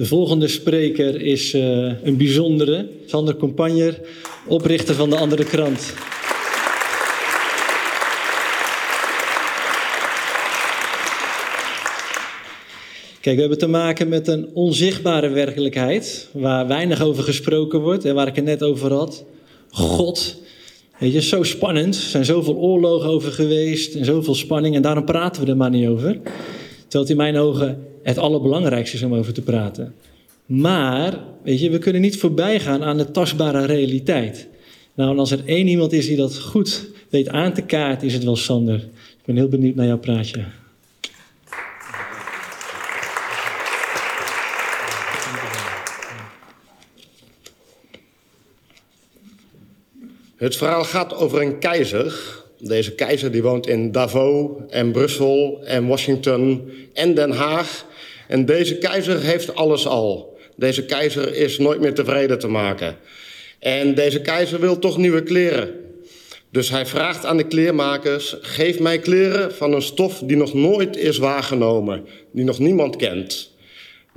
De volgende spreker is uh, een bijzondere, Sander Compagner, oprichter van de Andere Krant. Kijk, we hebben te maken met een onzichtbare werkelijkheid, waar weinig over gesproken wordt en waar ik het net over had. God, weet je, zo spannend. Er zijn zoveel oorlogen over geweest en zoveel spanning en daarom praten we er maar niet over. Terwijl het in mijn ogen het allerbelangrijkste is om over te praten. Maar, weet je, we kunnen niet voorbij gaan aan de tastbare realiteit. Nou, en als er één iemand is die dat goed weet aan te kaarten, is het wel Sander. Ik ben heel benieuwd naar jouw praatje. Het verhaal gaat over een keizer. Deze keizer die woont in Davos en Brussel en Washington en Den Haag. En deze keizer heeft alles al. Deze keizer is nooit meer tevreden te maken. En deze keizer wil toch nieuwe kleren. Dus hij vraagt aan de kleermakers: geef mij kleren van een stof die nog nooit is waargenomen, die nog niemand kent.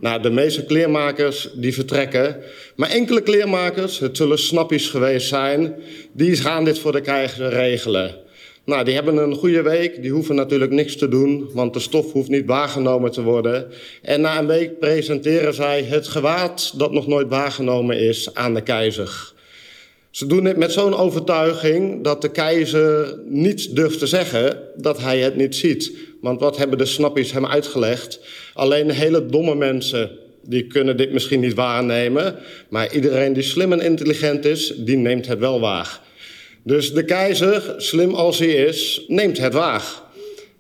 Nou, de meeste kleermakers die vertrekken. Maar enkele kleermakers, het zullen snappies geweest zijn, die gaan dit voor de keizer regelen. Nou, die hebben een goede week. Die hoeven natuurlijk niks te doen, want de stof hoeft niet waargenomen te worden. En na een week presenteren zij het gewaad dat nog nooit waargenomen is aan de keizer. Ze doen dit met zo'n overtuiging dat de keizer niets durft te zeggen dat hij het niet ziet. Want wat hebben de snappies hem uitgelegd? Alleen hele domme mensen die kunnen dit misschien niet waarnemen. Maar iedereen die slim en intelligent is, die neemt het wel waar. Dus de keizer, slim als hij is, neemt het waar.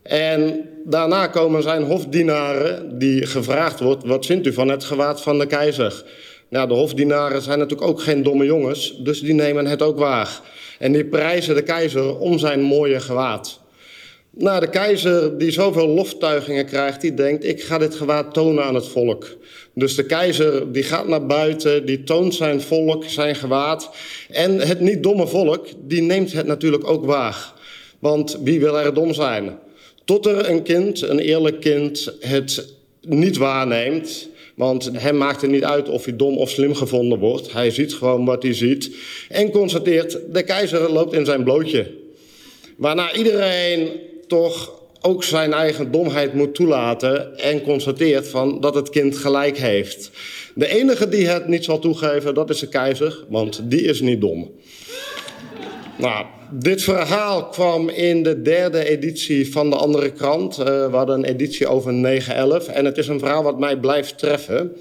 En daarna komen zijn hofdienaren die gevraagd wordt... wat vindt u van het gewaad van de keizer? Nou, de hofdienaren zijn natuurlijk ook geen domme jongens, dus die nemen het ook waar. En die prijzen de keizer om zijn mooie gewaad. Nou, de keizer die zoveel loftuigingen krijgt, die denkt, ik ga dit gewaad tonen aan het volk. Dus de keizer die gaat naar buiten, die toont zijn volk, zijn gewaad. En het niet domme volk, die neemt het natuurlijk ook waar. Want wie wil er dom zijn? Tot er een kind, een eerlijk kind, het niet waarneemt. Want hem maakt het niet uit of hij dom of slim gevonden wordt. Hij ziet gewoon wat hij ziet. En constateert, de keizer loopt in zijn blootje. Waarna iedereen toch ook zijn eigen domheid moet toelaten en constateert van dat het kind gelijk heeft. De enige die het niet zal toegeven, dat is de keizer, want die is niet dom. Nou, dit verhaal kwam in de derde editie van de andere krant. Uh, we hadden een editie over 9-11 en het is een verhaal wat mij blijft treffen.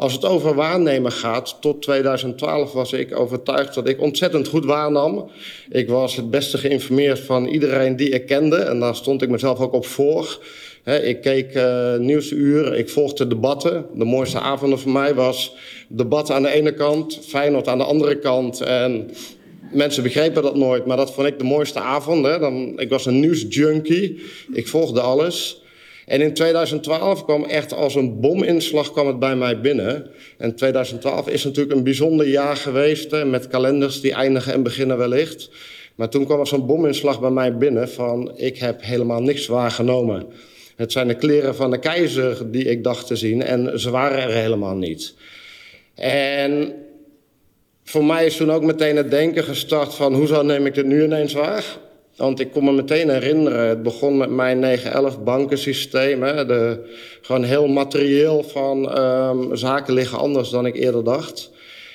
Als het over waarnemen gaat, tot 2012 was ik overtuigd dat ik ontzettend goed waarnam. Ik was het beste geïnformeerd van iedereen die ik kende en daar stond ik mezelf ook op voor. ik keek uh, Nieuwsuur, ik volgde debatten. De mooiste avonden voor mij was debat aan de ene kant, Feyenoord aan de andere kant. En mensen begrepen dat nooit, maar dat vond ik de mooiste avond. Dan, ik was een nieuwsjunkie, ik volgde alles. En in 2012 kwam echt als een bominslag kwam het bij mij binnen. En 2012 is natuurlijk een bijzonder jaar geweest, hè, met kalenders die eindigen en beginnen wellicht. Maar toen kwam er zo'n bominslag bij mij binnen van ik heb helemaal niks waargenomen. Het zijn de kleren van de keizer die ik dacht te zien en ze waren er helemaal niet. En voor mij is toen ook meteen het denken gestart van hoezo neem ik dit nu ineens waar? Want ik kon me meteen herinneren, het begon met mijn 9-11 bankensysteem. Hè, de, gewoon heel materieel van um, zaken liggen anders dan ik eerder dacht.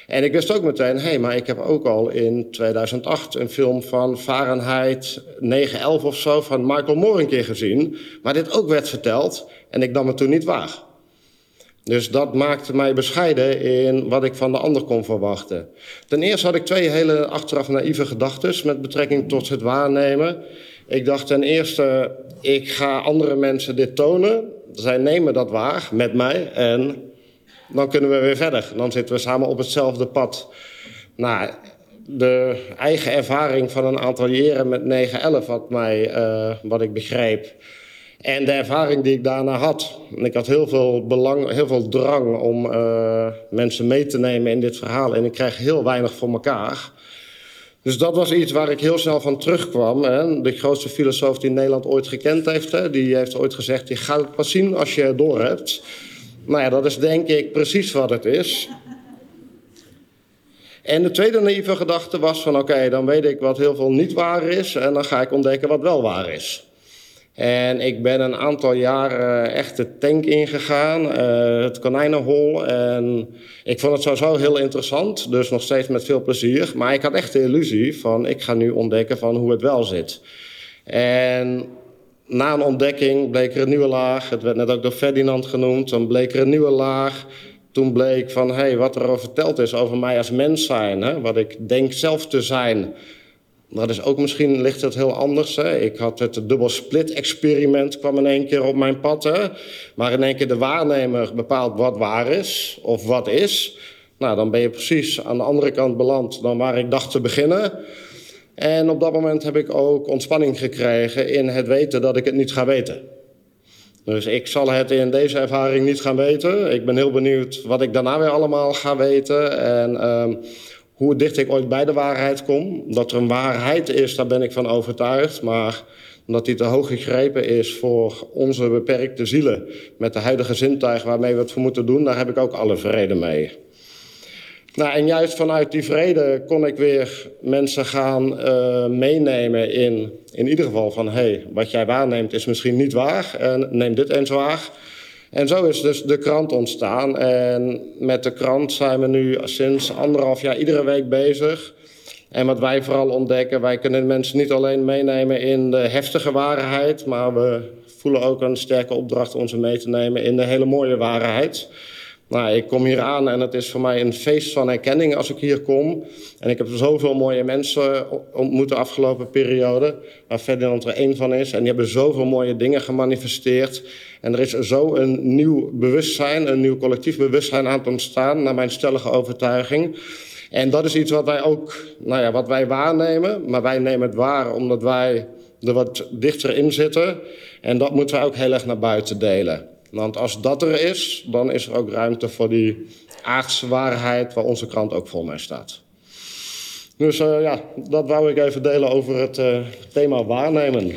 En ik wist ook meteen, hé, hey, maar ik heb ook al in 2008 een film van Fahrenheit 9-11 of zo van Michael Moore een keer gezien. Waar dit ook werd verteld en ik nam het toen niet waar. Dus dat maakte mij bescheiden in wat ik van de ander kon verwachten. Ten eerste had ik twee hele achteraf naïeve gedachten met betrekking tot het waarnemen. Ik dacht ten eerste, ik ga andere mensen dit tonen. Zij nemen dat waar met mij en dan kunnen we weer verder. Dan zitten we samen op hetzelfde pad. Nou, de eigen ervaring van een aantal jaren met 9-11 had mij, uh, wat ik begreep, En de ervaring die ik daarna had. Ik had heel veel, belang, heel veel drang om uh, mensen mee te nemen in dit verhaal. En ik kreeg heel weinig voor elkaar. Dus dat was iets waar ik heel snel van terugkwam. Hè. De grootste filosoof die Nederland ooit gekend heeft, hè, die heeft ooit gezegd: Je gaat het pas zien als je het door hebt. Nou ja, dat is denk ik precies wat het is. En de tweede naïeve gedachte was van oké, dan weet ik wat heel veel niet waar is en dan ga ik ontdekken wat wel waar is. En ik ben een aantal jaren echt de tank ingegaan, uh, het konijnenhol. En ik vond het sowieso heel interessant, dus nog steeds met veel plezier. Maar ik had echt de illusie van ik ga nu ontdekken van hoe het wel zit. En na een ontdekking bleek er een nieuwe laag. Het werd net ook door Ferdinand genoemd. Dan bleek er een nieuwe laag. Toen bleek van hey, wat er verteld is over mij als mens zijn. Hè? Wat ik denk zelf te zijn. Dat is ook misschien ligt het heel anders. Hè? Ik had het dubbel split experiment kwam in één keer op mijn pad. Hè? Maar in één keer de waarnemer bepaalt wat waar is of wat is. Nou, dan ben je precies aan de andere kant beland dan waar ik dacht te beginnen. En op dat moment heb ik ook ontspanning gekregen in het weten dat ik het niet ga weten. Dus ik zal het in deze ervaring niet gaan weten. Ik ben heel benieuwd wat ik daarna weer allemaal ga weten. En um, hoe dicht ik ooit bij de waarheid kom. Dat er een waarheid is, daar ben ik van overtuigd. Maar omdat die te hoog gegrepen is voor onze beperkte zielen. Met de huidige zintuig waarmee we het voor moeten doen, daar heb ik ook alle vrede mee. Nou, en juist vanuit die vrede kon ik weer mensen gaan uh, meenemen in, in ieder geval van... hé, hey, wat jij waarneemt is misschien niet waar en neem dit eens waar. En zo is dus de krant ontstaan. En met de krant zijn we nu sinds anderhalf jaar iedere week bezig. En wat wij vooral ontdekken, wij kunnen mensen niet alleen meenemen in de heftige waarheid... maar we voelen ook een sterke opdracht om ze mee te nemen in de hele mooie waarheid... Nou, ik kom hier aan en het is voor mij een feest van herkenning als ik hier kom. En ik heb zoveel mooie mensen ontmoet de afgelopen periode, waar Ferdinand er één van is. En die hebben zoveel mooie dingen gemanifesteerd. En er is zo een nieuw bewustzijn, een nieuw collectief bewustzijn aan het ontstaan, naar mijn stellige overtuiging. En dat is iets wat wij ook, nou ja, wat wij waarnemen. Maar wij nemen het waar omdat wij er wat dichter in zitten. En dat moeten wij ook heel erg naar buiten delen. Want als dat er is, dan is er ook ruimte voor die aardse waarheid waar onze krant ook vol mee staat. Dus uh, ja, dat wou ik even delen over het uh, thema waarnemen.